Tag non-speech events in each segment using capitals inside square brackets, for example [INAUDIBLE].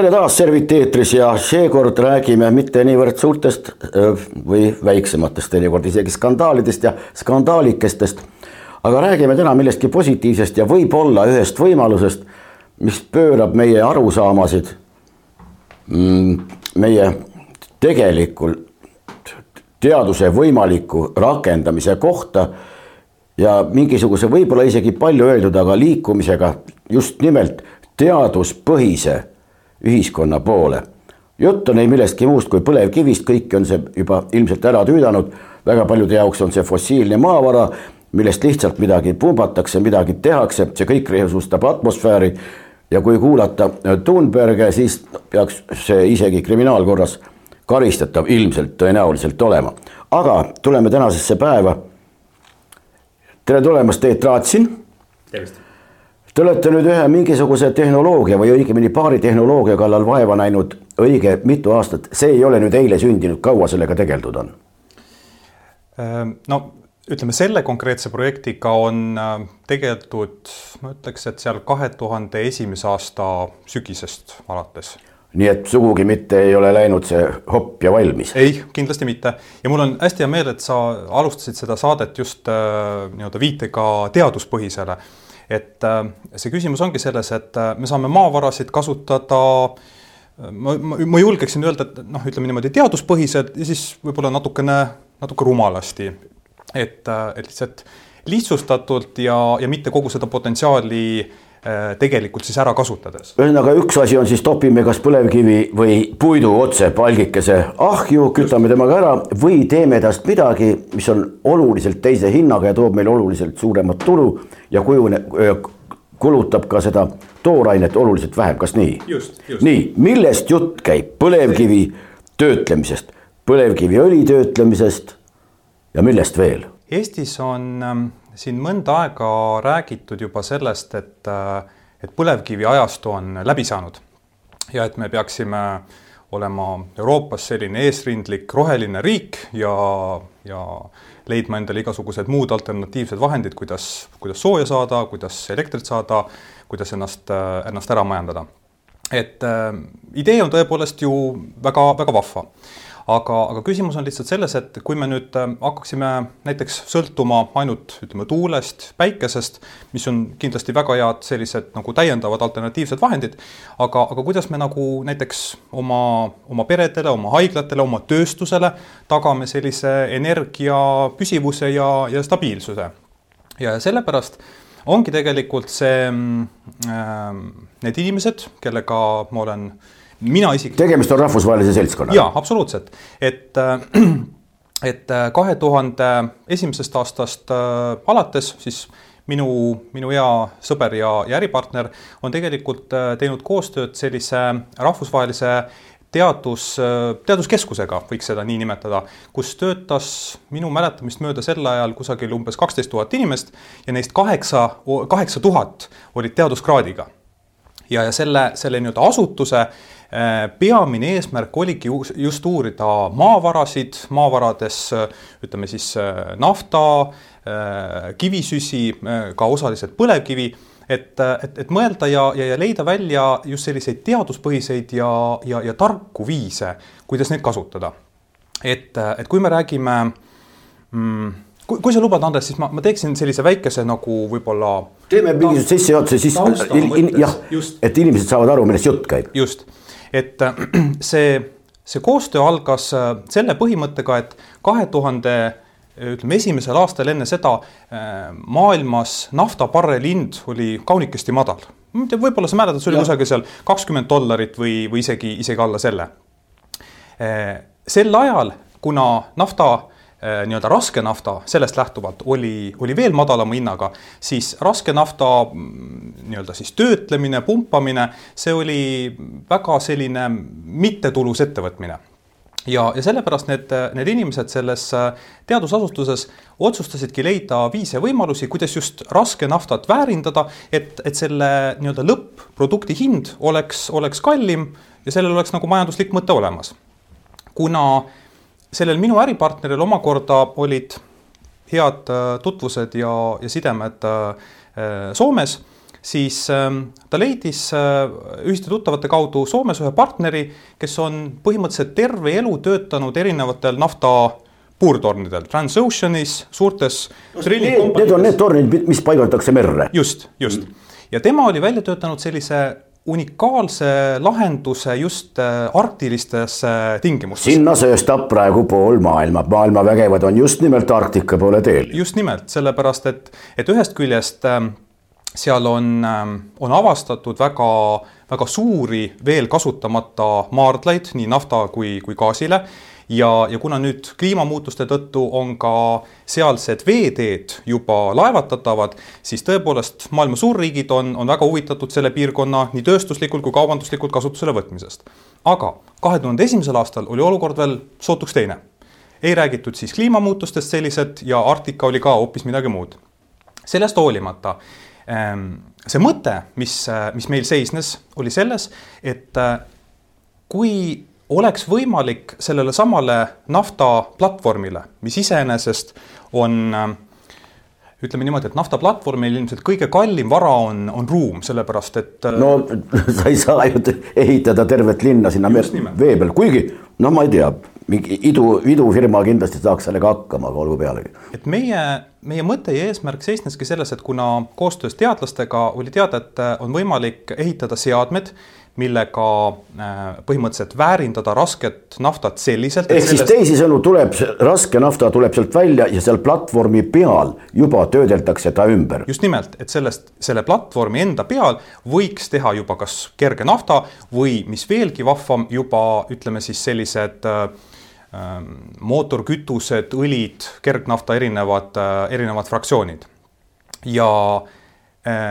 tere taas, Servit eetris ja seekord räägime mitte niivõrd suurtest või väiksematest, teinekord isegi skandaalidest ja skandaalikestest. aga räägime täna millestki positiivsest ja võib-olla ühest võimalusest, mis pöörab meie arusaamasid mm, meie tegelikul teaduse võimaliku rakendamise kohta ja mingisuguse võib-olla isegi palju öeldud, aga liikumisega just nimelt teaduspõhise ühiskonna poole. jutt on ei millestki muust kui põlevkivist, kõiki on see juba ilmselt ära tüüdanud, väga paljude jaoks on see fossiilne maavara, millest lihtsalt midagi pumbatakse, midagi tehakse, see kõik resustab atmosfääri. ja kui kuulata Thunberge, siis peaks see isegi kriminaalkorras karistatav ilmselt tõenäoliselt olema. aga tuleme tänasesse päeva. tere tulemast, Teet Raatsin. tervist Te olete nüüd ühe mingisuguse tehnoloogia või õigemini paari tehnoloogia kallal vaeva näinud õige mitu aastat, see ei ole nüüd eile sündinud, kaua sellega tegeldud on? Ehm, no ütleme, selle konkreetse projektiga on äh, tegeldud, ma ütleks, et seal kahe tuhande esimese aasta sügisest alates. Nii et sugugi mitte ei ole läinud see hopp ja valmis? ei, kindlasti mitte. Ja mul on hästi hea meel, et sa alustasid seda saadet just äh, nii-öelda viitega teaduspõhisele et äh, see küsimus ongi selles, et äh, me saame maavarasid kasutada äh, ma, ma, ma julgeksin öelda, et noh, ütleme niimoodi teaduspõhised ja siis võib-olla natukene, natuke rumalasti. et, et lihtsalt lihtsustatult ja, ja mitte kogu seda potentsiaali Äh, tegelikult siis ära kasutades. ühesõnaga, üks asi on siis topime kas põlevkivi või puidu otse palgikese ahju, kütame temaga ära või teeme tast midagi, mis on oluliselt teise hinnaga ja toob meile oluliselt suuremat tulu ja kujune, kulutab ka seda toorainet oluliselt vähem, kas nii? nii, millest jutt käib, põlevkivi töötlemisest, põlevkiviõli töötlemisest ja millest veel? Eestis on ähm, siin mõnda aega räägitud juba sellest, et, et põlevkivi ajastu on läbi saanud ja et me peaksime olema Euroopas selline eesrindlik roheline riik ja, ja leidma endale igasugused muud alternatiivsed vahendid, kuidas, kuidas sooja saada, kuidas elektrit saada, kuidas ennast, ennast ära majandada. et äh, idee on tõepoolest ju väga-väga vahva aga, aga küsimus on lihtsalt selles, et kui me nüüd äh, hakkaksime näiteks sõltuma ainult ütleme tuulest, päikesest, mis on kindlasti väga head sellised nagu täiendavad alternatiivsed vahendid, aga, aga kuidas me nagu näiteks oma, oma peredele, oma haiglatele, oma tööstusele tagame sellise energia püsivuse ja, ja stabiilsuse. ja sellepärast ongi tegelikult see äh,, need inimesed, kellega ma olen äh, mina isiklikult. tegemist on rahvusvahelise seltskonnaga. jaa, absoluutselt, et [CLEARS THROAT] et äh, kahe tuhande esimesest aastast äh, alates siis minu, minu hea sõber ja, ja äripartner on tegelikult äh, teinud koostööd sellise rahvusvahelise teadus, teaduskeskusega, võiks seda nii nimetada, kus töötas minu mäletamist mööda sel ajal kusagil umbes kaksteist tuhat inimest ja neist kaheksa, kaheksa tuhat olid teaduskraadiga. Ja, ja selle, selle nii-öelda asutuse Äh, peamine eesmärk oligi just uurida maavarasid, maavarades ütleme siis äh, nafta, äh, kivisüsi, ka osaliselt põlevkivi et, et, et mõelda ja, ja, ja leida välja just selliseid teaduspõhiseid ja, ja, ja tarku viise, kuidas neid kasutada. et, et kui me räägime mm, kui, kui sa lubad, Andres, siis ma, ma teeksin sellise väikese nagu võib-olla. teeme mingisuguse sissejuhatuse, siis jah, et inimesed saavad aru, millest jutt käib. just et äh, [CLEARS THROAT] see, see koostöö algas äh, selle põhimõttega, et kahe tuhande ütleme esimesel aastal enne seda äh, maailmas nafta barreli hind oli kaunikesti madal. võib-olla sa mäletad, see oli kusagil seal kakskümmend dollarit või, või isegi, isegi alla selle. sel ajal, kuna nafta nii-öelda raske nafta sellest lähtuvalt oli, oli veel madalama hinnaga, siis raske nafta mm, nii-öelda siis töötlemine, pumpamine, see oli väga selline mittetulus ettevõtmine ja, ja sellepärast need, need inimesed selles äh, teadusasutuses otsustasidki leida viise võimalusi, kuidas just raske naftat väärindada, et, et selle nii-öelda lõpp-produkti hind oleks, oleks kallim ja sellel oleks nagu majanduslik mõte olemas. kuna äh, sellel minu äripartneril omakorda olid head äh, tutvused ja, ja sidemed äh, Soomes, siis ähm, ta leidis äh, ühiste tuttavate kaudu Soomes ühe partneri, kes on põhimõtteliselt terve elu töötanud erinevatel nafta puurtornidel, Transoceanis, suurtes Need on need tornid, mis paigaldatakse merre. just, just mm. ja tema oli välja töötanud sellise unikaalse lahenduse just äh, arktilistes tingimustes. sinna sööstab praegu pool maailma, maailma vägevad on just nimelt Arktika poole teel. just nimelt, sellepärast et, et ühest küljest äh, seal on, ähm, on avastatud väga, väga suuri veel kasutamata maardlaid nii nafta kui, kui gaasile ja, ja kuna nüüd kliimamuutuste tõttu on ka sealsed veeteed juba laevatatavad, siis tõepoolest maailma suurriigid on, on väga huvitatud selle piirkonna nii tööstuslikult kui kaubanduslikult kasutusele võtmisest. aga kahe tuhande esimesel aastal oli olukord veel sootuks teine. ei räägitud siis kliimamuutustest sellised ja Arktika oli ka hoopis midagi muud. sellest hoolimata Ehm, see mõte, mis, mis meil seisnes, oli selles, et kui oleks võimalik sellele samale naftaplatvormile, mis iseenesest on äh, ütleme niimoodi, et naftaplatvormil ilmselt kõige kallim vara on, on ruum, sellepärast et. Äh, no [LAUGHS] sa ei saa ju ehitada tervet linna sinna vee peal, kuigi no ma ei tea, mingi idu, idufirma kindlasti saaks sellega hakkama, aga olgu pealegi. et meie, meie mõte ja eesmärk seisneski selles, et kuna koostöös teadlastega oli teada, et on võimalik ehitada seadmed millega äh, põhimõtteliselt väärindada rasket naftat selliselt. ehk sellest... siis teisisõnu tuleb raske nafta tuleb sealt välja ja seal platvormi peal juba töödeldakse ta ümber. just nimelt, et sellest, selle platvormi enda peal võiks teha juba kas kerge nafta või mis veelgi vahvam, juba ütleme siis sellised äh, ähm, mootorkütused, õlid, kergnafta erinevad, äh, erinevad fraktsioonid. ja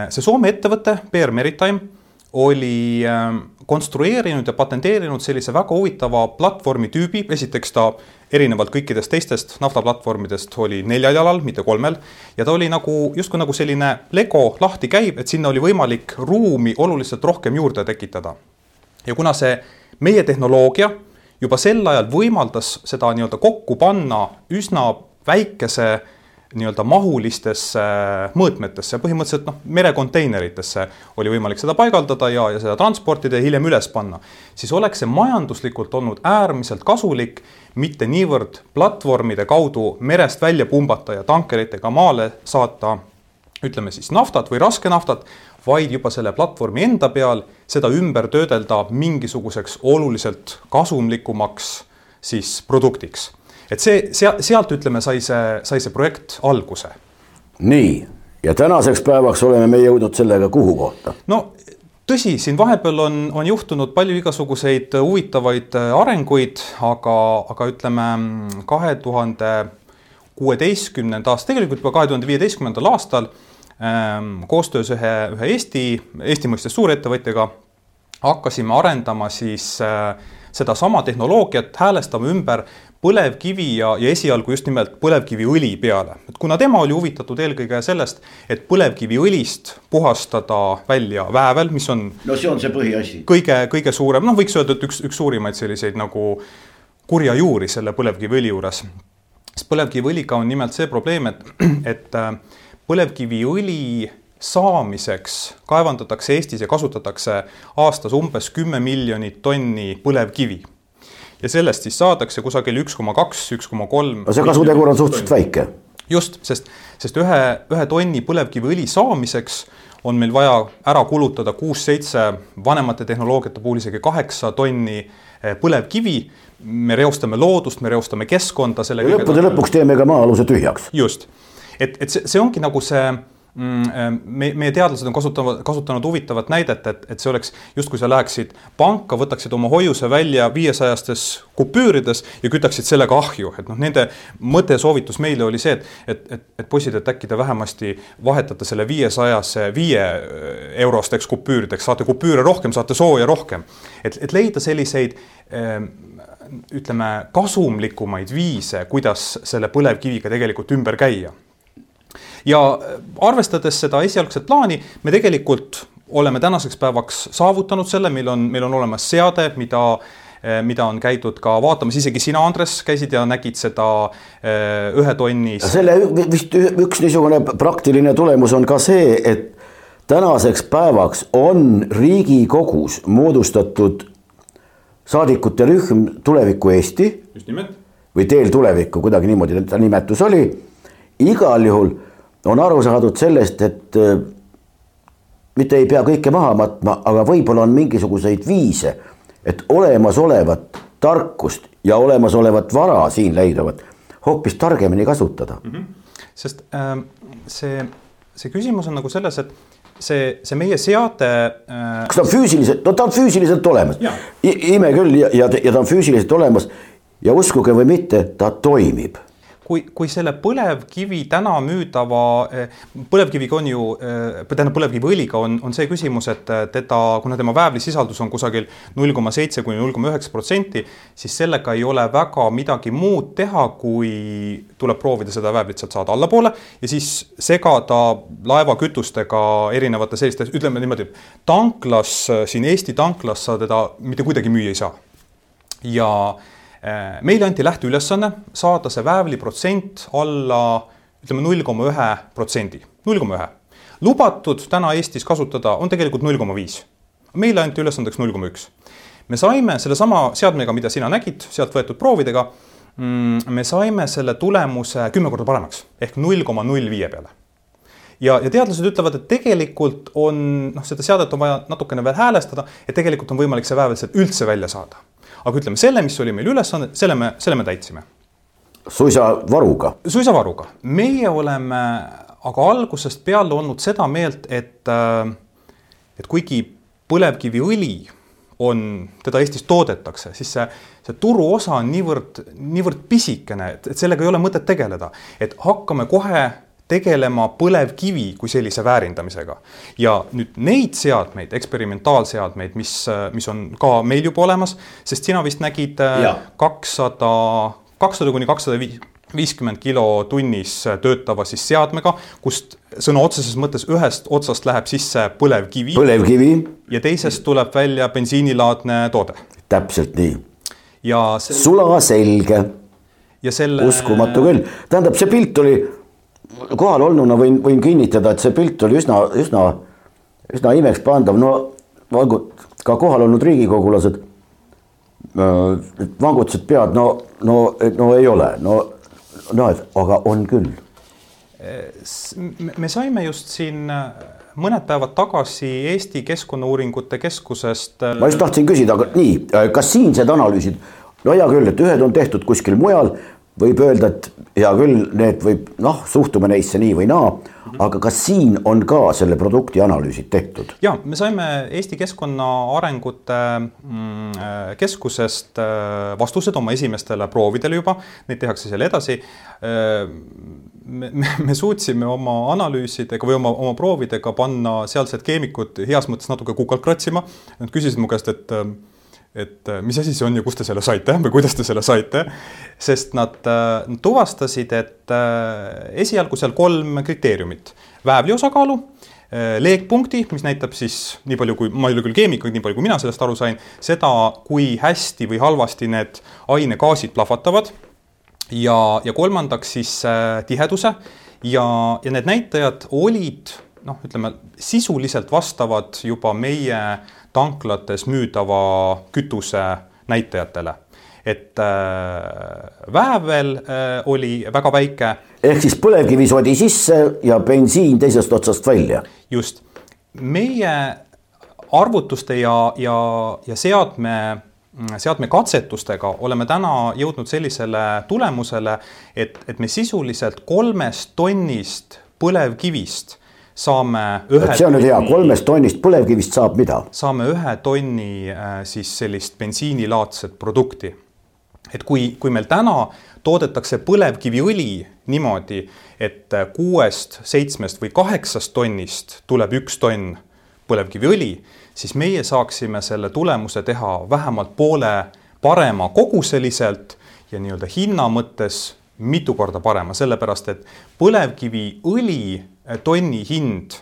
see Soome ettevõte PR Maritime oli ähm, konstrueerinud ja patenteerinud sellise väga huvitava platvormi tüübi, esiteks ta erinevalt kõikidest teistest naftaplatvormidest oli neljal jalal, mitte kolmel. ja ta oli nagu justkui nagu selline Lego lahti käib, et sinna oli võimalik ruumi oluliselt rohkem juurde tekitada. ja kuna see meie tehnoloogia juba sel ajal võimaldas seda nii-öelda kokku panna üsna väikese nii-öelda mahulistesse mõõtmetesse, põhimõtteliselt noh, merekonteineritesse oli võimalik seda paigaldada ja, ja seda transportida ja hiljem üles panna. siis oleks see majanduslikult olnud äärmiselt kasulik, mitte niivõrd platvormide kaudu merest välja pumbata ja tankeritega maale saata ütleme siis naftat või raskenaftat, vaid juba selle platvormi enda peal seda ümber töödelda mingisuguseks oluliselt kasumlikumaks siis produktiks et see, seal, sealt ütleme, sai see, sai see projekt alguse. nii, ja tänaseks päevaks oleme me jõudnud sellega kuhu kohta? no tõsi, siin vahepeal on, on juhtunud palju igasuguseid huvitavaid äh, arenguid, aga, aga ütleme kahe tuhande kuueteistkümnenda aasta, tegelikult juba kahe tuhande viieteistkümnendal aastal ähm, koostöös ühe, ühe Eesti, Eesti mõistes suurettevõtjaga hakkasime arendama siis äh, sedasama tehnoloogiat, häälestama ümber põlevkivi ja, ja esialgu just nimelt põlevkiviõli peale. et kuna tema oli huvitatud eelkõige sellest, et põlevkiviõlist puhastada välja väävel, mis on. no see on see põhiasi. kõige, kõige suurem, noh, võiks öelda, et üks, üks suurimaid selliseid nagu kurja juuri selle põlevkiviõli juures. sest põlevkiviõliga on nimelt see probleem, et, et äh, põlevkiviõli saamiseks kaevandatakse Eestis ja kasutatakse aastas umbes kümme miljonit tonni põlevkivi ja sellest siis saadakse kusagil üks koma kaks, üks koma kolm. no see kasutegur on suhteliselt väike. just, sest, sest ühe, ühe tonni põlevkiviõli saamiseks on meil vaja ära kulutada kuus-seitse, vanemate tehnoloogiate puhul isegi kaheksa tonni eh, põlevkivi. me reostame loodust, me reostame keskkonda. lõppude lõpuks teeme ka maa-aluse tühjaks. just, et, et see, see ongi nagu see me, meie teadlased on kasutanud, kasutanud huvitavat näidet, et, et see oleks justkui sa läheksid panka, võtaksid oma hoiuse välja viiesajastes kupüürides ja kütaksid sellega ahju, et noh, nende mõte soovitus meile oli see, et, et, et, et poisid, et äkki te vähemasti vahetate selle viiesajase viie eurosteks kupüürideks, saate kupüüre rohkem, saate sooja rohkem. et, et leida selliseid ähm, ütleme, kasumlikumaid viise, kuidas selle põlevkiviga tegelikult ümber käia ja arvestades seda esialgset plaani, me tegelikult oleme tänaseks päevaks saavutanud selle, meil on, meil on olemas seade, mida eh, mida on käidud ka vaatamas, isegi sina, Andres, käisid ja nägid seda eh, ühe tonni. selle vist üks niisugune praktiline tulemus on ka see, et tänaseks päevaks on Riigikogus moodustatud saadikute rühm Tuleviku Eesti just nimelt. või Teel tulevikku, kuidagi niimoodi ta nimetus oli. igal juhul on aru saadud sellest, et äh, mitte ei pea kõike maha matma, aga võib-olla on mingisuguseid viise, et olemasolevat tarkust ja olemasolevat vara siin leiduvat hoopis targemini kasutada mm. -hmm. sest äh, see, see küsimus on nagu selles, et see, see meie seade äh.... kas ta on füüsiliselt, no ta on füüsiliselt olemas. ime küll ja, ja, ja ta on füüsiliselt olemas ja uskuge või mitte, ta toimib kui, kui selle põlevkivi täna müüdava, eh, põlevkiviga on ju, eh, tähendab põlevkiviõliga on, on see küsimus, et eh, teda, kuna tema väävlisisaldus on kusagil null koma seitse kuni null koma üheksa protsenti, siis sellega ei ole väga midagi muud teha, kui tuleb proovida seda väävlit sealt saada allapoole ja siis segada laevakütustega erinevate selliste, ütleme niimoodi, tanklas, siin Eesti tanklas sa teda mitte kuidagi müüa ei saa. ja meile anti lähteülesanne saada see väävli protsent alla ütleme null koma ühe protsendi, null koma ühe. lubatud täna Eestis kasutada on tegelikult null koma viis. meile anti ülesandeks null koma üks. me saime sellesama seadmega, mida sina nägid, sealt võetud proovidega, mm, me saime selle tulemuse kümme korda paremaks ehk null koma null viie peale ja, ja teadlased ütlevad, et tegelikult on noh, seda seadet on vaja natukene veel häälestada, et tegelikult on võimalik see väävel sealt üldse välja saada aga ütleme selle, mis oli meil ülesanne, selle me, selle me täitsime. suisa varuga? suisa varuga, meie oleme aga algusest peale olnud seda meelt, et, äh, et kuigi põlevkiviõli on, teda Eestis toodetakse, siis see, see turuosa on niivõrd, niivõrd pisikene, et, et sellega ei ole mõtet tegeleda, et hakkame kohe tegelema põlevkivi kui sellise väärindamisega. ja nüüd neid seadmeid, eksperimentaalseadmeid, mis, mis on ka meil juba olemas, sest sina vist nägid äh, kakssada, kakssada kuni kakssada viiskümmend kilo tunnis töötava siis seadmega, kust sõna otseses mõttes ühest otsast läheb sisse põlevkivi. põlevkivi. ja teisest tuleb välja bensiinilaadne toode. täpselt nii. ja selle.... sulaselge. ja selle. uskumatu küll, tähendab, see pilt oli kohalolnuna võin, võin kinnitada, et see pilt oli üsna, üsna, üsna imekspandav, no olgu ka kohal olnud riigikogulased äh, vangutasid pead, no, no, no ei ole, no, no aga on küll. me saime just siin äh, mõned päevad tagasi Eesti Keskkonnauuringute Keskusest. Äh, ma just tahtsin küsida, aga nii, kas siinsed analüüsid, no hea küll, et ühed on tehtud kuskil mujal, võib öelda, et hea küll, need võib noh, suhtume neisse nii või naa, aga kas siin on ka selle produkti analüüsid tehtud? ja me saime Eesti Keskkonna Arengute mm, Keskusest äh, vastused oma esimestele proovidele juba, neid tehakse seal edasi. Äh, me, me, me suutsime oma analüüsidega või oma, oma proovidega panna sealsed keemikud heas mõttes natuke kukalt kratsima. Nad küsisid mu käest, et et äh, mis asi see on ja kust te selle saite või kuidas te selle saite. sest nad, äh, nad tuvastasid, et äh, esialgu seal kolm kriteeriumit, väävli osakaalu, leekpunkti, mis näitab siis nii palju, kui ma ei ole küll keemik, nii palju kui mina sellest aru sain, seda, kui hästi või halvasti need ainegaasid plahvatavad. ja, ja kolmandaks siis tiheduse ja, ja need näitajad olid noh, ütleme sisuliselt vastavad juba meie tanklates müüdava kütuse näitajatele. et äh, väävel äh, oli väga väike. ehk siis põlevkivi soodi sisse ja bensiin teisest otsast välja. just, meie arvutuste ja, ja, ja seadme seadme katsetustega oleme täna jõudnud sellisele tulemusele, et, et me sisuliselt kolmest tonnist põlevkivist saame ühe. see on nüüd hea, kolmest tonnist põlevkivist saab mida? saame ühe tonni äh, siis sellist bensiinilaadset produkti. et kui, kui meil täna toodetakse põlevkiviõli niimoodi, et äh, kuuest, seitsmest või kaheksast tonnist tuleb üks tonn põlevkiviõli, siis meie saaksime selle tulemuse teha vähemalt poole parema koguseliselt ja nii-öelda hinna mõttes mitu korda parema, sellepärast et põlevkiviõli tonni hind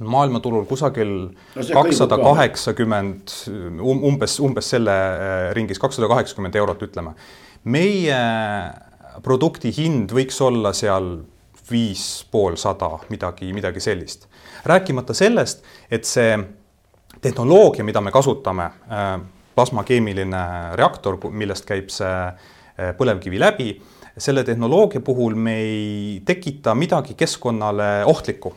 on maailmaturul kusagil kakssada kaheksakümmend, um-, umbes, umbes selle äh, ringis, kakssada kaheksakümmend eurot, ütleme. meie produkti hind võiks olla seal viis pool sada, midagi, midagi sellist. rääkimata sellest, et see tehnoloogia, mida me kasutame, äh, plasmakeemiline reaktor, millest käib see põlevkivi läbi, selle tehnoloogia puhul me ei tekita midagi keskkonnale ohtlikku.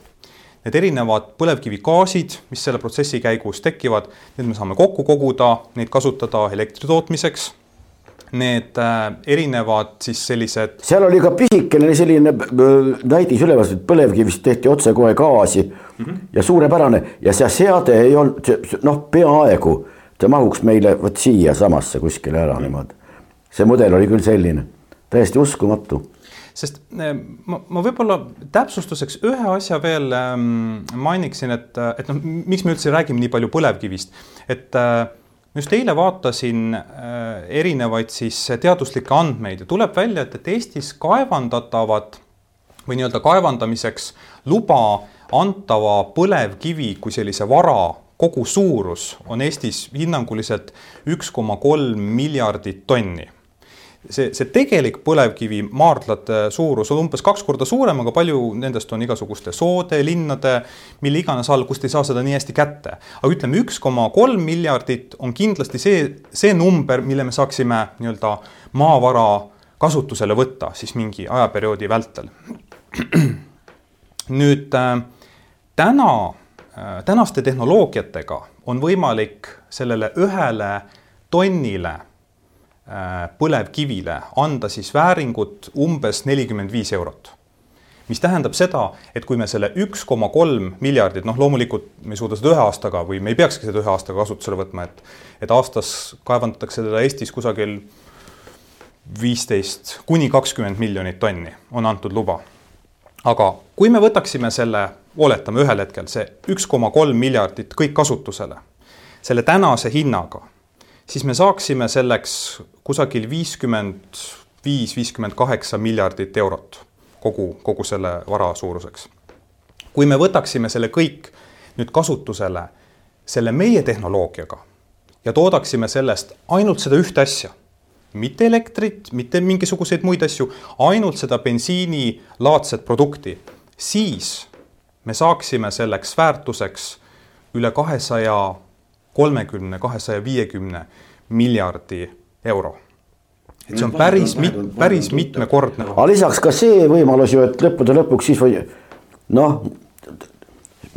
Need erinevad põlevkivigaasid, mis selle protsessi käigus tekivad, need me saame kokku koguda, neid kasutada elektri tootmiseks need äh, erinevad siis sellised. seal oli ka pisikene selline äh, näidis üleval, et põlevkivist tehti otsekohe gaasi mm -hmm. ja suurepärane ja see seade ei olnud noh, peaaegu ta mahuks meile vot siiasamasse kuskile ära -hmm. niimoodi. see mudel oli küll selline, täiesti uskumatu. Sest äh, ma, ma võib-olla täpsustuseks ühe asja veel ähm, mainiksin, et, et noh, miks me üldse räägime nii palju põlevkivist, et ma just eile vaatasin äh, erinevaid siis teaduslikke andmeid ja tuleb välja, et, et Eestis kaevandatavad või nii-öelda kaevandamiseks luba antava põlevkivi kui sellise vara kogusuurus on Eestis hinnanguliselt üks koma kolm miljardit tonni see, see tegelik põlevkivi maardlate suurus on umbes kaks korda suurem, aga palju nendest on igasuguste soode, linnade, mille iganes all, kust ei saa seda nii hästi kätte. aga ütleme, üks koma kolm miljardit on kindlasti see, see number, mille me saaksime nii-öelda maavara kasutusele võtta siis mingi ajaperioodi vältel. [CLEARS THROAT] nüüd äh, täna äh,, tänaste tehnoloogiatega on võimalik sellele ühele tonnile põlevkivile anda siis vääringut umbes nelikümmend viis eurot. mis tähendab seda, et kui me selle üks koma kolm miljardit, noh, loomulikult me ei suuda seda ühe aastaga või me ei peakski seda ühe aastaga kasutusele võtma, et et aastas kaevandatakse teda Eestis kusagil viisteist kuni kakskümmend miljonit tonni on antud luba. aga kui me võtaksime selle, oletame ühel hetkel see üks koma kolm miljardit kõik kasutusele, selle tänase hinnaga siis me saaksime selleks kusagil viiskümmend viis, viiskümmend kaheksa miljardit eurot kogu, kogu selle vara suuruseks. kui me võtaksime selle kõik nüüd kasutusele selle meie tehnoloogiaga ja toodaksime sellest ainult seda ühte asja, mitte elektrit, mitte mingisuguseid muid asju, ainult seda bensiinilaadset produkti, siis me saaksime selleks väärtuseks üle kahesaja kolmekümne, kahesaja viiekümne miljardi euro. et see on päris mit-, päris mitmekordne. aga lisaks ka see võimalus ju, et lõppude lõpuks siis või noh,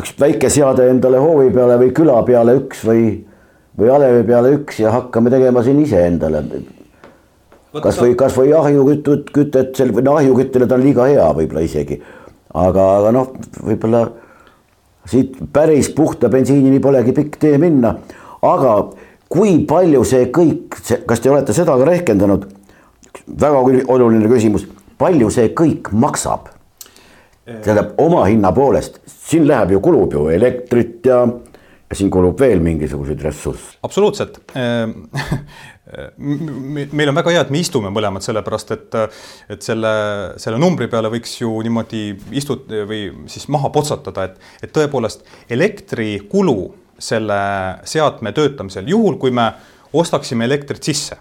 üks väike seade endale hoovi peale või küla peale üks või, või alevi peale üks ja hakkame tegema siin iseendale. kas või, kas või ahjukütut, kütet, sel- või no ahjuküttele ta on liiga hea võib-olla isegi. aga, aga noh, võib-olla siit päris puhta bensiinini polegi pikk tee minna, aga kui palju see kõik, kas te olete seda ka rehkendanud? väga oluline küsimus, palju see kõik maksab? tähendab oma hinna poolest, siin läheb ju, kulub ju elektrit ja, ja siin kulub veel mingisuguseid ressursse. absoluutselt [LAUGHS] meil on väga hea, et me istume mõlemad, sellepärast et, et selle, selle numbri peale võiks ju niimoodi istut- või siis maha potsatada, et, et tõepoolest elektrikulu selle seadme töötamisel, juhul kui me ostaksime elektrit sisse.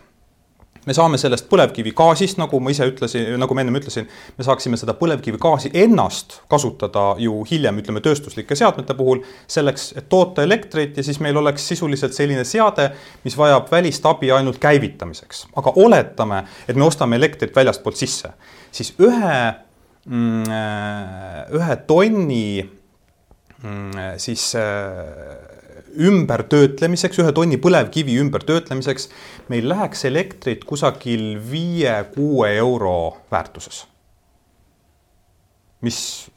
me saame sellest põlevkivigaasist, nagu ma ise ütlesin, nagu ma ennem ütlesin, me saaksime seda põlevkivigaasi ennast kasutada ju hiljem, ütleme tööstuslike seadmete puhul selleks, et toota elektrit ja siis meil oleks sisuliselt selline seade, mis vajab välist abi ainult käivitamiseks. aga oletame, et me ostame elektrit väljastpoolt sisse, siis ühe mm,, ühe tonni mm, siis äh, ümbertöötlemiseks, ühe tonni põlevkivi ümbertöötlemiseks meil läheks elektrit kusagil viie-kuue euro väärtuses. mis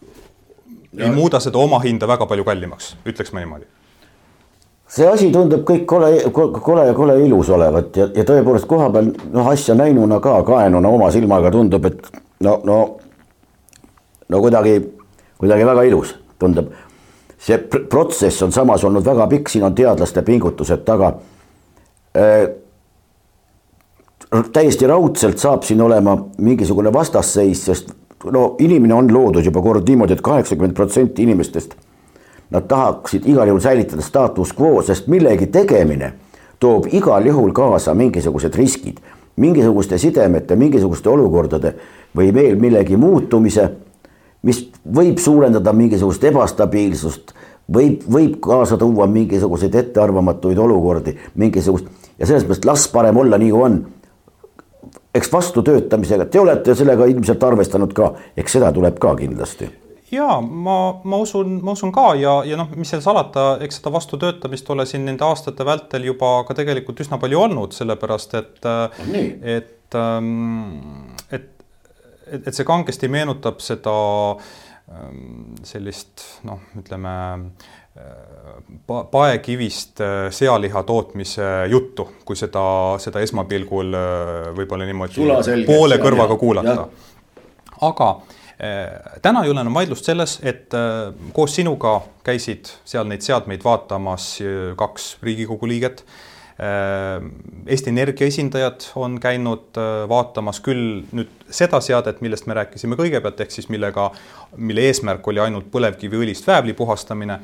ja. ei muuda seda omahinda väga palju kallimaks, ütleks ma niimoodi see asi tundub kõik kole, kole, kole ilus olevat ja, ja tõepoolest koha peal noh, asja näinuna ka, kaenuna oma silmaga tundub, et no, no, no kuidagi, kuidagi väga ilus tundub see protsess on samas olnud väga pikk, siin on teadlaste pingutused taga äh,. täiesti raudselt saab siin olema mingisugune vastasseis, sest no inimene on loodud juba kord niimoodi et, et kaheksakümmend protsenti inimestest nad tahaksid igal juhul säilitada status quo, sest millegi tegemine toob igal juhul kaasa mingisugused riskid, mingisuguste sidemete, mingisuguste olukordade või veel millegi muutumise mis võib suurendada mingisugust ebastabiilsust, võib, võib kaasa tuua mingisuguseid ettearvamatuid olukordi, mingisugust ja selles mõttes las parem olla nii, kui on. eks vastutöötamisega, te olete sellega ilmselt arvestanud ka, eks seda tuleb ka kindlasti ja ma, ma usun, ma usun ka ja, ja noh, mis seal salata, eks seda vastutöötamist ole siin nende aastate vältel juba ka tegelikult üsna palju olnud, sellepärast et no,, et, ähm, et, et, et see kangesti meenutab seda ähm, sellist noh, ütleme paekivist äh, sealiha tootmise juttu, kui seda, seda esmapilgul äh, võib-olla niimoodi poole kõrvaga kuulata. aga täna ei ole enam vaidlust selles, et koos sinuga käisid seal neid seadmeid vaatamas kaks Riigikogu liiget Eesti Energia esindajad on käinud vaatamas küll nüüd seda seadet, millest me rääkisime kõigepealt, ehk siis millega, mille eesmärk oli ainult põlevkiviõlist väävli puhastamine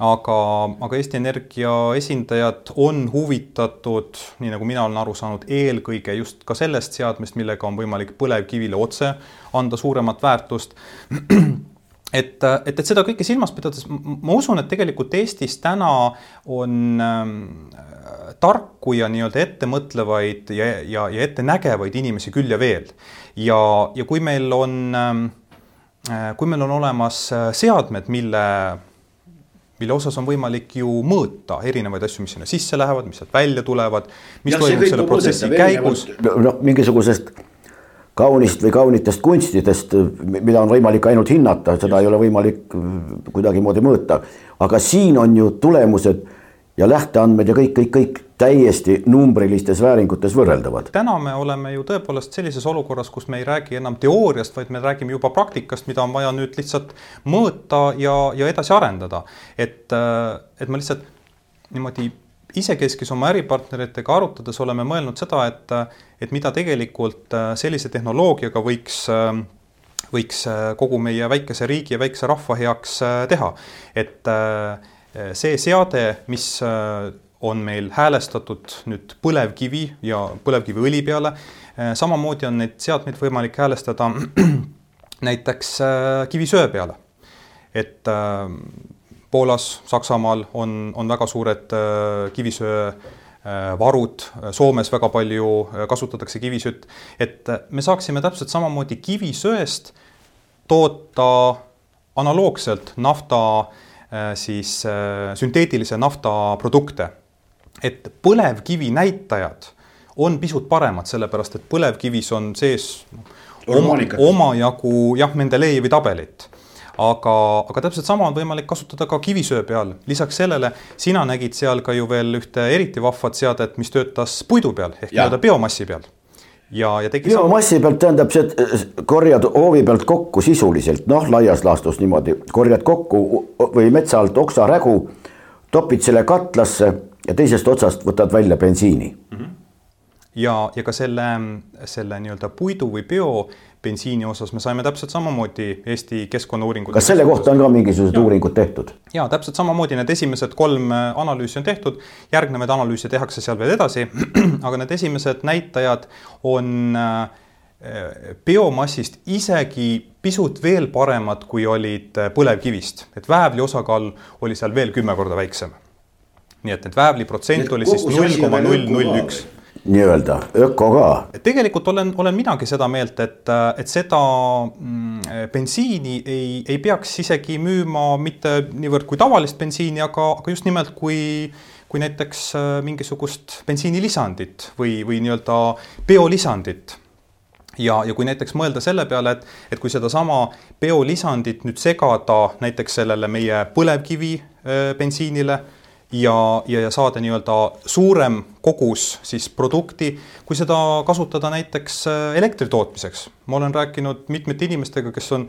aga, aga Eesti Energia esindajad on huvitatud, nii nagu mina olen aru saanud, eelkõige just ka sellest seadmest, millega on võimalik põlevkivile otse anda suuremat väärtust [CLEARS THROAT] et, et, et seda kõike silmas pidades ma usun, et tegelikult Eestis täna on äh, tarku ja nii-öelda ettemõtlevaid ja, ja, ja ettenägevaid inimesi küll ja veel. ja, ja kui meil on äh,, kui meil on olemas äh, seadmed, mille mille osas on võimalik ju mõõta erinevaid asju, mis sinna sisse lähevad, mis sealt välja tulevad, mis ja, toimub selle protsessi käigus. noh, mingisugusest kaunist või kaunitest kunstidest, mida on võimalik ainult hinnata, seda ei ole võimalik kuidagimoodi mõõta. aga siin on ju tulemused ja lähteandmed ja kõik, kõik, kõik täiesti numbrilistes vääringutes võrreldavad. täna me oleme ju tõepoolest sellises olukorras, kus me ei räägi enam teooriast, vaid me räägime juba praktikast, mida on vaja nüüd lihtsalt mõõta ja, ja edasi arendada. et, et ma lihtsalt niimoodi isekeskis oma äripartneritega arutades oleme mõelnud seda, et, et mida tegelikult sellise tehnoloogiaga võiks võiks kogu meie väikese riigi ja väikse rahva heaks teha. et see seade, mis on meil häälestatud nüüd põlevkivi ja põlevkiviõli peale. Äh, samamoodi on neid seadmeid võimalik häälestada [CLEARS THROAT] näiteks äh, kivisöe peale. et äh, Poolas, Saksamaal on, on väga suured kivisöe varud, Soomes väga palju kasutatakse kivisütt, et me saaksime täpselt samamoodi kivisöest toota analoogselt nafta siis sünteetilise nafta produkte. Et põlevkivi näitajad on pisut paremad, sellepärast et põlevkivis on sees oma, omajagu jah, Mendelejevi tabelit aga, aga täpselt sama on võimalik kasutada ka kivisöe peal. lisaks sellele sina nägid seal ka ju veel ühte eriti vahvat seadet, mis töötas puidu peal ehk nii-öelda biomassi peal. ja, ja tegi. biomassi sama... pealt tähendab see, et korjad hoovi pealt kokku sisuliselt, noh, laias laastus niimoodi, korjad kokku või metsa alt oksarägu, topid selle katlasse ja teisest otsast võtad välja bensiini. Ja, ja ka selle, selle nii-öelda puidu või biobensiini osas me saime täpselt samamoodi Eesti Keskkonnauuringute. kas selle kohta on ka mingisugused ja. uuringud tehtud? ja täpselt samamoodi need esimesed kolm analüüsi on tehtud, järgnevaid analüüse tehakse seal veel edasi, [CLEARS THROAT] aga need esimesed näitajad on äh, biomassist isegi pisut veel paremad, kui olid põlevkivist, et väävli osakaal oli seal veel kümme korda väiksem nii et need väävli protsent oli siis null koma null null üks nii-öelda öko ka. tegelikult olen, olen minagi seda meelt, et, et seda mm, bensiini ei, ei peaks isegi müüma mitte niivõrd kui tavalist bensiini, aga, aga just nimelt kui, kui näiteks äh, mingisugust bensiinilisandit või, või nii-öelda biolisandit ja, ja kui näiteks mõelda selle peale, et, et kui sedasama biolisandit nüüd segada näiteks sellele meie põlevkivi äh, bensiinile ja, ja, ja saada nii-öelda suurem kogus siis produkti, kui seda kasutada näiteks äh, elektri tootmiseks. ma olen rääkinud mitmete inimestega, kes on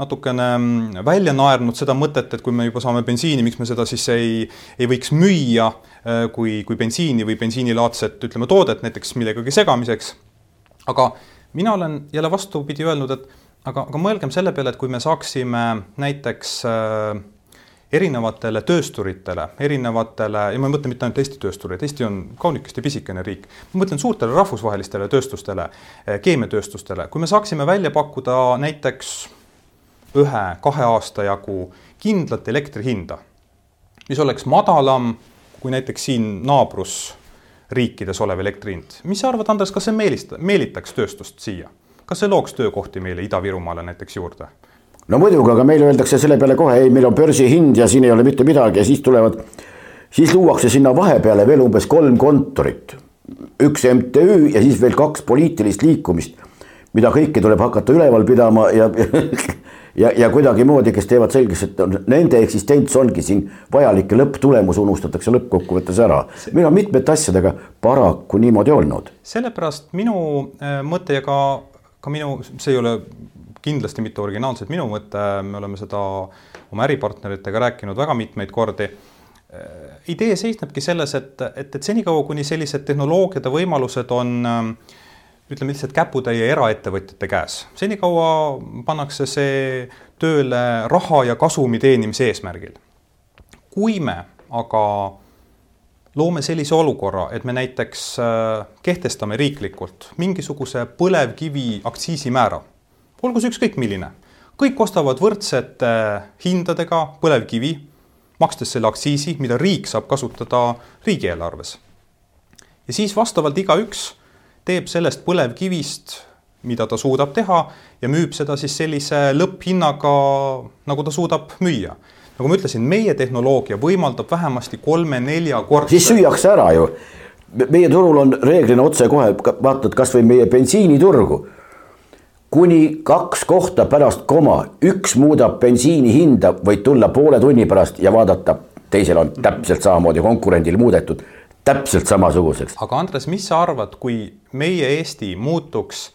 natukene mm, välja naernud seda mõtet, et kui me juba saame bensiini, miks me seda siis ei, ei võiks müüa äh, kui, kui bensiini või bensiinilaadset, ütleme, toodet näiteks millegagi segamiseks. aga mina olen jälle vastupidi öelnud, et aga, aga mõelgem selle peale, et kui me saaksime näiteks äh, erinevatele töösturitele, erinevatele, ja ma ei mõtle mitte ainult Eesti tööstureid, Eesti on kaunikesti pisikene riik, ma mõtlen suurtele rahvusvahelistele tööstustele, eh, keemiatööstustele, kui me saaksime välja pakkuda näiteks ühe-kahe aasta jagu kindlat elektri hinda, mis oleks madalam kui näiteks siin naabrusriikides olev elektri hind. mis sa arvad, Andres, kas see meelista-, meelitaks tööstust siia? kas see looks töökohti meile Ida-Virumaale näiteks juurde? No muidugi, aga meile öeldakse selle peale kohe, ei, meil on börsihind ja siin ei ole mitte midagi ja siis tulevad, siis luuakse sinna vahepeale veel umbes kolm kontorit. üks MTÜ ja siis veel kaks poliitilist liikumist, mida kõiki tuleb hakata üleval pidama ja [LAUGHS] ja, ja kuidagimoodi, kes teevad selgeks, et nende eksistents ongi siin vajalik ja lõpptulemus unustatakse lõppkokkuvõttes ära. meil on mitmete asjadega paraku niimoodi olnud. sellepärast minu äh, mõte ja ka, ka minu, see ei ole kindlasti mitte originaalselt minu mõte, me oleme seda oma äripartneritega rääkinud väga mitmeid kordi. Idee seisnebki selles, et, et, et senikaua, kuni sellised tehnoloogiad ja võimalused on ütleme lihtsalt käputäie eraettevõtjate käes. senikaua pannakse see tööle raha ja kasumi teenimise eesmärgil. kui me aga loome sellise olukorra, et me näiteks kehtestame riiklikult mingisuguse põlevkivi aktsiisimäära, olgu see ükskõik milline, kõik ostavad võrdsete hindadega põlevkivi, makstes selle aktsiisi, mida riik saab kasutada riigieelarves. ja siis vastavalt igaüks teeb sellest põlevkivist, mida ta suudab teha ja müüb seda siis sellise lõpphinnaga, nagu ta suudab müüa. nagu ma ütlesin, meie tehnoloogia võimaldab vähemasti kolme-neljakordse. siis süüakse ära ju. meie turul on reeglina otsekohe, vaatad kasvõi meie bensiiniturgu. Kuni kaks kohta pärast koma, üks muudab bensiini hinda, võid tulla poole tunni pärast ja vaadata, teisel on täpselt samamoodi konkurendil muudetud täpselt samasuguseks. aga Andres, mis sa arvad, kui meie Eesti muutuks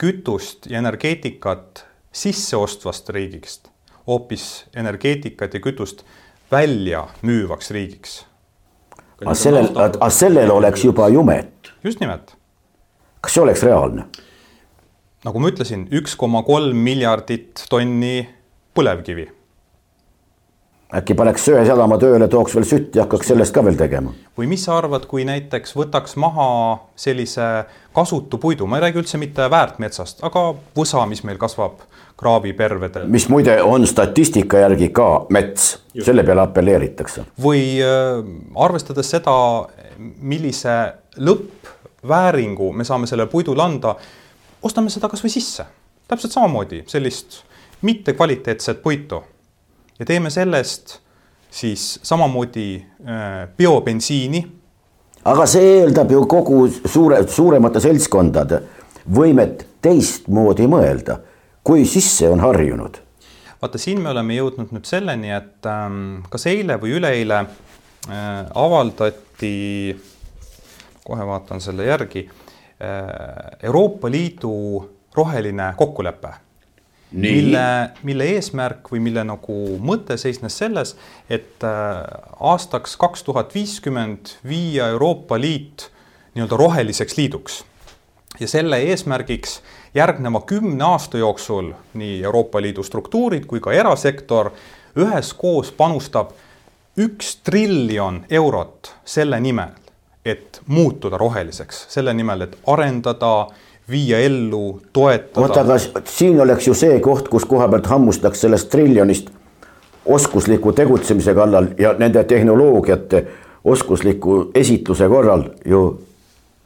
kütust ja energeetikat sisse ostvast riigist hoopis energeetikat ja kütust välja müüvaks riigiks? aga sellel, aga sellel oleks juba jumet. just nimelt. kas see oleks reaalne? Nagu ma ütlesin, üks koma kolm miljardit tonni põlevkivi äkki paneks söesadama tööle, tooks veel sütt ja hakkaks sellest ka veel tegema. või mis sa arvad, kui näiteks võtaks maha sellise kasutu puidu, ma ei räägi üldse mitte väärtmetsast, aga võsa, mis meil kasvab kraavipervedel. mis muide on statistika järgi ka mets, selle peale apelleeritakse. või äh, arvestades seda, millise lõppvääringu me saame sellele puidule anda, ostame seda kasvõi sisse, täpselt samamoodi sellist mittekvaliteetset puitu ja teeme sellest siis samamoodi äh, biobensiini. aga see eeldab ju kogu suure, suuremate seltskondade võimet teistmoodi mõelda, kui sisse on harjunud. vaata, siin me oleme jõudnud nüüd selleni, et ähm, kas eile või üleeile äh, avaldati, kohe vaatan selle järgi äh,, Euroopa Liidu roheline kokkulepe mille, mille eesmärk või mille nagu mõte seisnes selles, et äh, aastaks kaks tuhat viiskümmend viia Euroopa Liit nii-öelda roheliseks liiduks. ja selle eesmärgiks järgneva kümne aasta jooksul nii Euroopa Liidu struktuurid kui ka erasektor üheskoos panustab üks triljon eurot selle nimel, et muutuda roheliseks, selle nimel, et arendada viia ellu, toetada. oota, aga siin oleks ju see koht, kus koha pealt hammustaks sellest triljonist oskusliku tegutsemise kallal ja nende tehnoloogiate oskusliku esitluse korral ju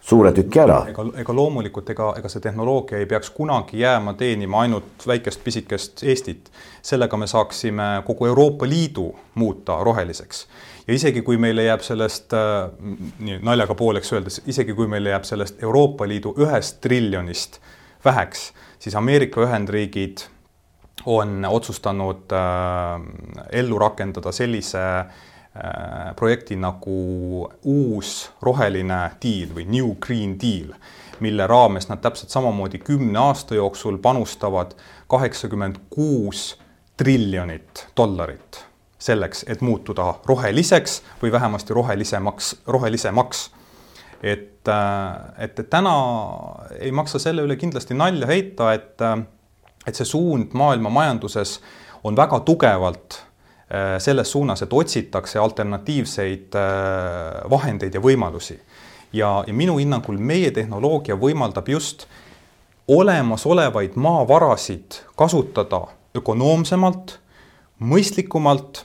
suure tüki ära. ega, ega loomulikult, ega, ega see tehnoloogia ei peaks kunagi jääma teenima ainult väikest pisikest Eestit. sellega me saaksime kogu Euroopa Liidu muuta roheliseks ja isegi kui meile jääb sellest äh, nii naljaga pooleks öeldes, isegi kui meile jääb sellest Euroopa Liidu ühest triljonist väheks, siis Ameerika Ühendriigid on otsustanud äh, ellu rakendada sellise äh, projekti nagu uus roheline diil või New Green Deal, mille raames nad täpselt samamoodi kümne aasta jooksul panustavad kaheksakümmend kuus triljonit dollarit selleks, et muutuda roheliseks või vähemasti rohelisemaks, rohelisemaks. äh, et, et täna ei maksa selle üle kindlasti nalja heita, et, äh, et see suund maailma majanduses on väga tugevalt äh, selles suunas, et otsitakse alternatiivseid vahendeid ja võimalusi. ja, ja minu hinnangul meie tehnoloogia võimaldab just olemasolevaid maavarasid kasutada ökonoomsemalt, mõistlikumalt.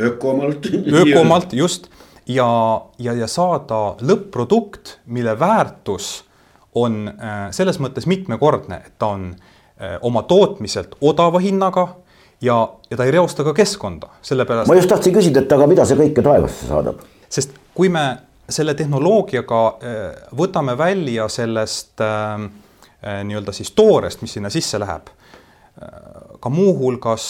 ökomalt. [LAUGHS] ökomalt, just ja, ja, ja saada lõpp-produkt, mille väärtus on äh, selles mõttes mitmekordne, et ta on äh, oma tootmiselt odava hinnaga ja, ja ta ei reosta ka keskkonda, sellepärast. ma just tahtsin küsida, et aga mida see kõike taevasse saadab? sest kui me selle tehnoloogiaga äh, võtame välja sellest äh, nii-öelda siis toorest, mis sinna sisse läheb, ka muuhulgas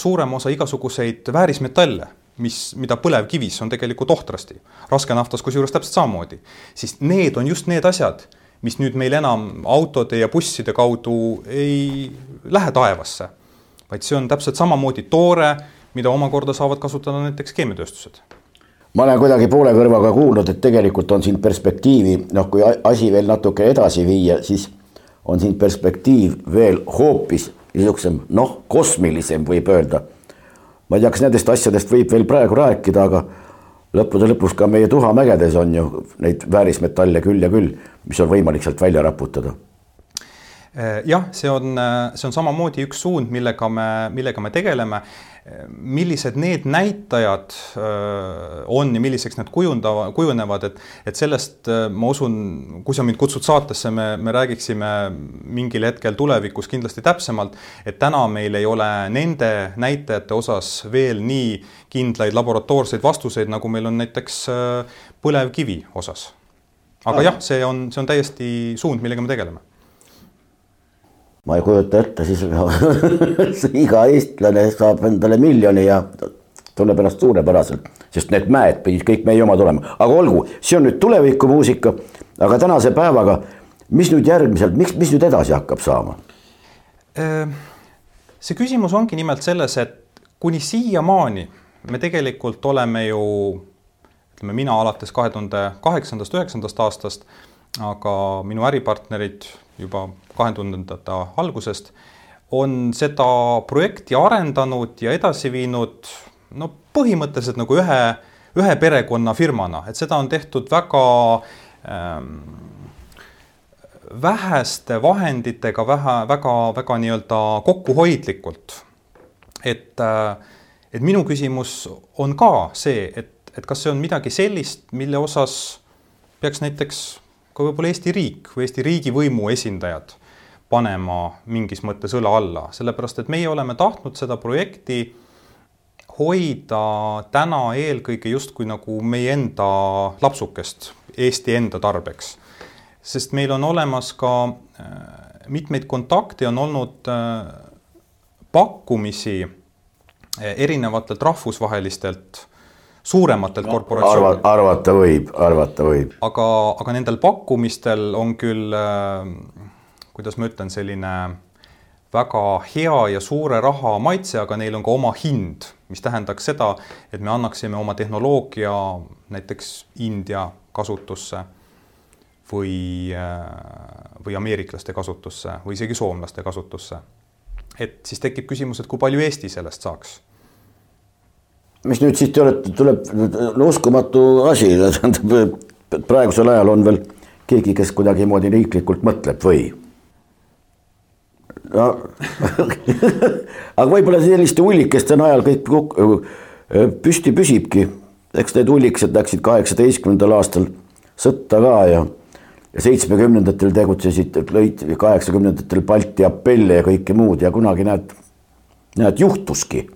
suurem osa igasuguseid väärismetalle mis, mida põlevkivis on tegelikult ohtrasti, raskenaftas kusjuures täpselt samamoodi, siis need on just need asjad, mis nüüd meil enam autode ja busside kaudu ei lähe taevasse, vaid see on täpselt samamoodi toore, mida omakorda saavad kasutada näiteks keemiatööstused. Ma olen kuidagi poole kõrvaga kuulnud, et tegelikult on siin perspektiivi, noh, kui asi veel natuke edasi viia, siis on siin perspektiiv veel hoopis niisugusem noh, kosmilisem võib öelda ma ei tea, kas nendest asjadest võib veel praegu rääkida, aga lõppude lõpuks ka meie tuhamägedes on ju neid väärismetalle küll ja küll, mis on võimalik sealt välja raputada jah, see on, see on samamoodi üks suund, millega me, millega me tegeleme. Millised need näitajad äh, on ja milliseks need kujundava, kujunevad, et, et sellest ma usun, kui sa mind kutsud saatesse, me, me räägiksime mingil hetkel tulevikus kindlasti täpsemalt, et täna meil ei ole nende näitajate osas veel nii kindlaid laboratoorseid vastuseid, nagu meil on näiteks põlevkivi osas. aga jah, see on, see on täiesti suund, millega me tegeleme ma ei kujuta ette, siis [LAUGHS] iga eestlane saab endale miljoni ja tunneb ennast suurepäraselt, sest need mäed pidid kõik meie omad olema, aga olgu, see on nüüd tulevikumuusika, aga tänase päevaga, mis nüüd järgmiselt, miks, mis nüüd edasi hakkab saama? Ehm, see küsimus ongi nimelt selles, et kuni siiamaani me tegelikult oleme ju ütleme, mina alates kahe tuhande kaheksandast, üheksandast aastast, aga minu äripartnerid juba kahe tuhandendate algusest, on seda projekti arendanud ja edasi viinud no põhimõtteliselt nagu ühe, ühe perekonna firmana, et seda on tehtud väga ähm, väheste vahenditega, vähe, väga, väga nii-öelda kokkuhoidlikult. et, äh, et minu küsimus on ka see, et, et kas see on midagi sellist, mille osas peaks näiteks ka võib-olla Eesti riik või Eesti riigivõimu esindajad panema mingis mõttes õla alla, sellepärast et meie oleme tahtnud seda projekti hoida täna eelkõige justkui nagu meie enda lapsukest Eesti enda tarbeks. sest meil on olemas ka äh, mitmeid kontakte, on olnud äh, pakkumisi äh, erinevatelt rahvusvahelistelt suurematelt no, korporatsioonidelt arva,. arvata võib, arvata võib. aga, aga nendel pakkumistel on küll äh, kuidas ma ütlen, selline väga hea ja suure raha maitse, aga neil on ka oma hind, mis tähendaks seda, et me annaksime oma tehnoloogia näiteks India kasutusse või, või ameeriklaste kasutusse või isegi soomlaste kasutusse. et siis tekib küsimus, et kui palju Eesti sellest saaks mis nüüd siis te olete, tuleb no, uskumatu asi, [LAUGHS] tähendab praegusel ajal on veel keegi, kes kuidagimoodi riiklikult mõtleb või? no [LAUGHS] aga võib-olla selliste hullikeste najal kõik püsti püsibki. eks need hullikesed läksid kaheksateistkümnendal aastal sõtta ka ja, ja seitsmekümnendatel tegutsesid, lõid kaheksakümnendatel Balti apelle ja kõike muud ja kunagi näed, näed juhtuski.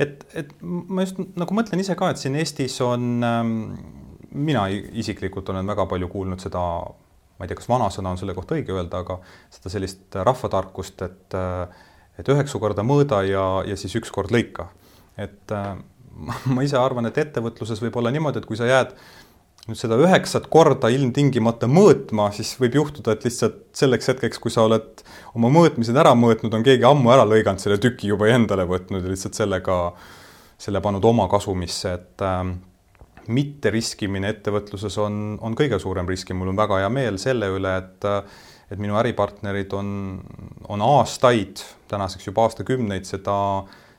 Et, et ma just nagu mõtlen ise ka, et siin Eestis on ähm, mina isiklikult olen väga palju kuulnud seda ma ei tea, kas vanasõna on selle kohta õige öelda, aga seda sellist rahvatarkust, et et üheksa korda mõõda ja, ja siis üks kord lõika. et [LAUGHS] ma ise arvan, et ettevõtluses võib olla niimoodi, et kui sa jääd nüüd seda üheksat korda ilmtingimata mõõtma, siis võib juhtuda, et lihtsalt selleks hetkeks, kui sa oled oma mõõtmised ära mõõtnud, on keegi ammu ära lõiganud selle tüki juba endale võtnud ja lihtsalt sellega, selle pannud oma kasumisse, et äh, mitteriskimine ettevõtluses on, on kõige suurem risk ja mul on väga hea meel selle üle, et et minu äripartnerid on, on aastaid, tänaseks juba aastakümneid seda,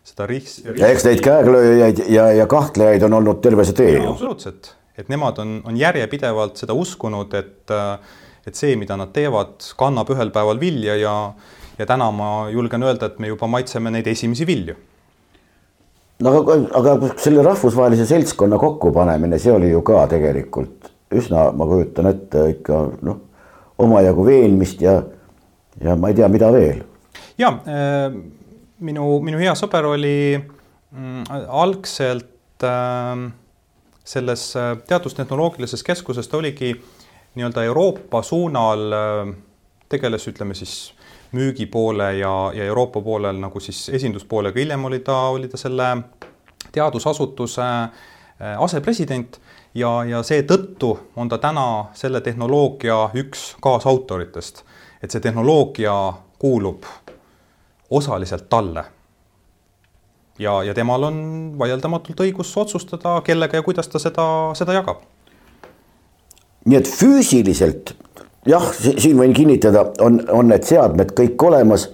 seda risk, risk.... ja eks neid käeglööjaid ja, ja kahtlejaid on olnud terve see tee ju. absoluutselt, et nemad on, on järjepidevalt seda uskunud, et et see, mida nad teevad, kannab ühel päeval vilja ja ja täna ma julgen öelda, et me juba maitseme neid esimesi vilju. no aga, aga selle rahvusvahelise seltskonna kokkupanemine, see oli ju ka tegelikult üsna, ma kujutan ette ikka noh, omajagu veenmist ja, ja ma ei tea, mida veel. ja äh, minu, minu hea sõber oli mm, algselt äh, selles äh, teadustehnoloogilises keskuses, ta oligi nii-öelda Euroopa suunal äh, tegeles, ütleme siis müügi poole ja, ja Euroopa poolel nagu siis esinduspoolega, hiljem oli ta, oli ta selle teadusasutuse äh, asepresident ja, ja seetõttu on ta täna selle tehnoloogia üks kaasautoritest. et see tehnoloogia kuulub osaliselt talle. Ja, ja temal on vaieldamatult õigus otsustada, kellega ja kuidas ta seda, seda jagab. nii et füüsiliselt jah, siin võin kinnitada, on, on need seadmed kõik olemas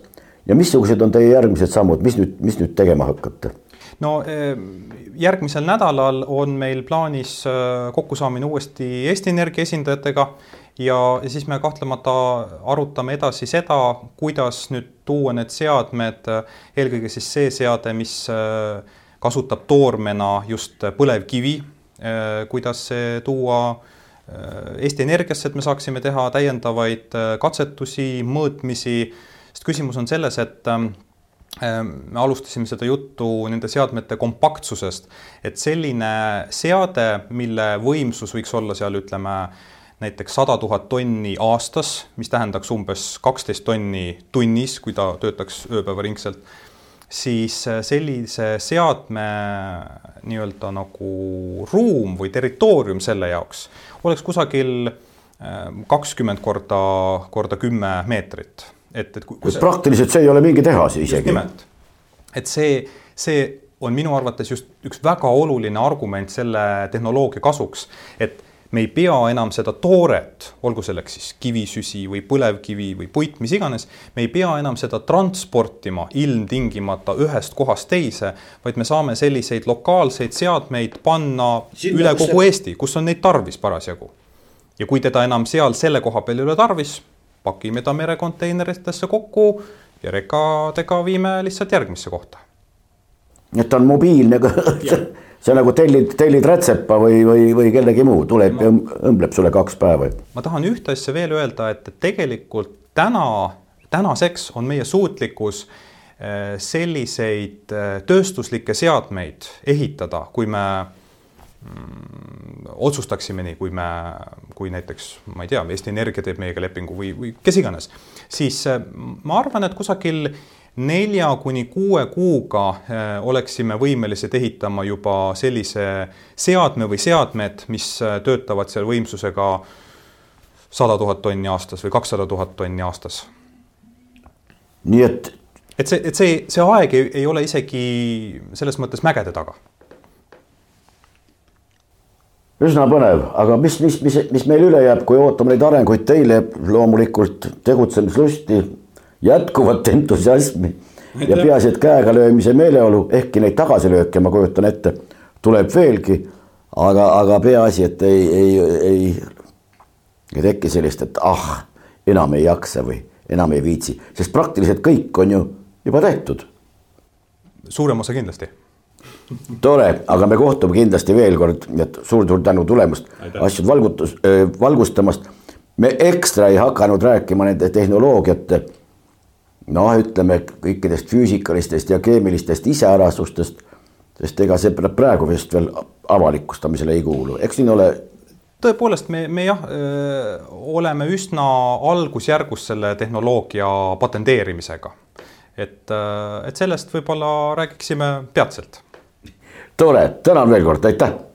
ja missugused on teie järgmised sammud, mis nüüd, mis nüüd tegema hakkate? no eh, järgmisel nädalal on meil plaanis eh, kokkusaamine uuesti Eesti Energia esindajatega ja, ja siis me kahtlemata arutame edasi seda, kuidas nüüd tuua need seadmed, eelkõige siis see seade, mis eh, kasutab toormena just põlevkivi, kuidas see tuua Eesti Energiasse, et me saaksime teha täiendavaid katsetusi, mõõtmisi, sest küsimus on selles, et me alustasime seda juttu nende seadmete kompaktsusest, et selline seade, mille võimsus võiks olla seal, ütleme näiteks sada tuhat tonni aastas, mis tähendaks umbes kaksteist tonni tunnis, kui ta töötaks ööpäevaringselt, siis sellise seadme nii-öelda nagu ruum või territoorium selle jaoks oleks kusagil ehm, kakskümmend korda, korda kümme meetrit et, et kui, kui see... praktiliselt see ei ole mingi tehas isegi. et see, see on minu arvates just üks väga oluline argument selle tehnoloogia kasuks, et me ei pea enam seda tooret, olgu selleks siis kivisüsi või põlevkivi või puit, mis iganes, me ei pea enam seda transportima ilmtingimata ühest kohast teise, vaid me saame selliseid lokaalseid seadmeid panna Siin üle kogu see... Eesti, kus on neid tarvis parasjagu. ja kui teda enam seal selle koha peal ei ole tarvis, pakime ta merekonteineritesse kokku ja rekadega viime lihtsalt järgmisse kohta. Et ta on mobiilne see [LAUGHS] nagu tellid, tellid rätsepa või, või, või kellegi muu, tuleb ja õmbleb sulle kaks päeva. ma tahan ühte asja veel öelda, et tegelikult täna, tänaseks on meie suutlikkus eh, selliseid eh, tööstuslikke seadmeid ehitada, kui me mm, otsustaksime nii, kui me, kui näiteks ma ei tea, Eesti Energia teeb meiega lepingu või, või kes iganes, siis äh, ma arvan, et kusagil nelja kuni kuue kuuga äh, oleksime võimelised ehitama juba sellise seadme või seadmed, mis äh, töötavad seal võimsusega sada tuhat tonni aastas või kakssada tuhat tonni aastas. nii et. et see, et see, see aeg ei, ei ole isegi selles mõttes mägede taga üsna põnev, aga mis, mis, mis, mis meil üle jääb, kui ootame neid arenguid teile loomulikult tegutsemislusti, jätkuvat entusiasmi ja peaasi, et käega löömise meeleolu, ehkki neid tagasilööke, ma kujutan ette, tuleb veelgi. aga, aga peaasi, et ei, ei, ei, ei teki sellist, et ah, enam ei jaksa või enam ei viitsi, sest praktiliselt kõik on ju juba tehtud. suurem osa kindlasti tore, aga me kohtume kindlasti veel kord, nii et suur-suur tänu tulemast, asju valgutus äh,, valgustamast. me ekstra ei hakanud rääkima nende tehnoloogiate noh, ütleme kõikidest füüsikalistest ja keemilistest iseärasustest, sest ega see praegu vist veel avalikustamisele ei kuulu, eks siin ole tõepoolest, me, me jah, oleme üsna algusjärgus selle tehnoloogia patenteerimisega. et, et sellest võib-olla räägiksime peatselt. Tore, tänan veel kord, aitäh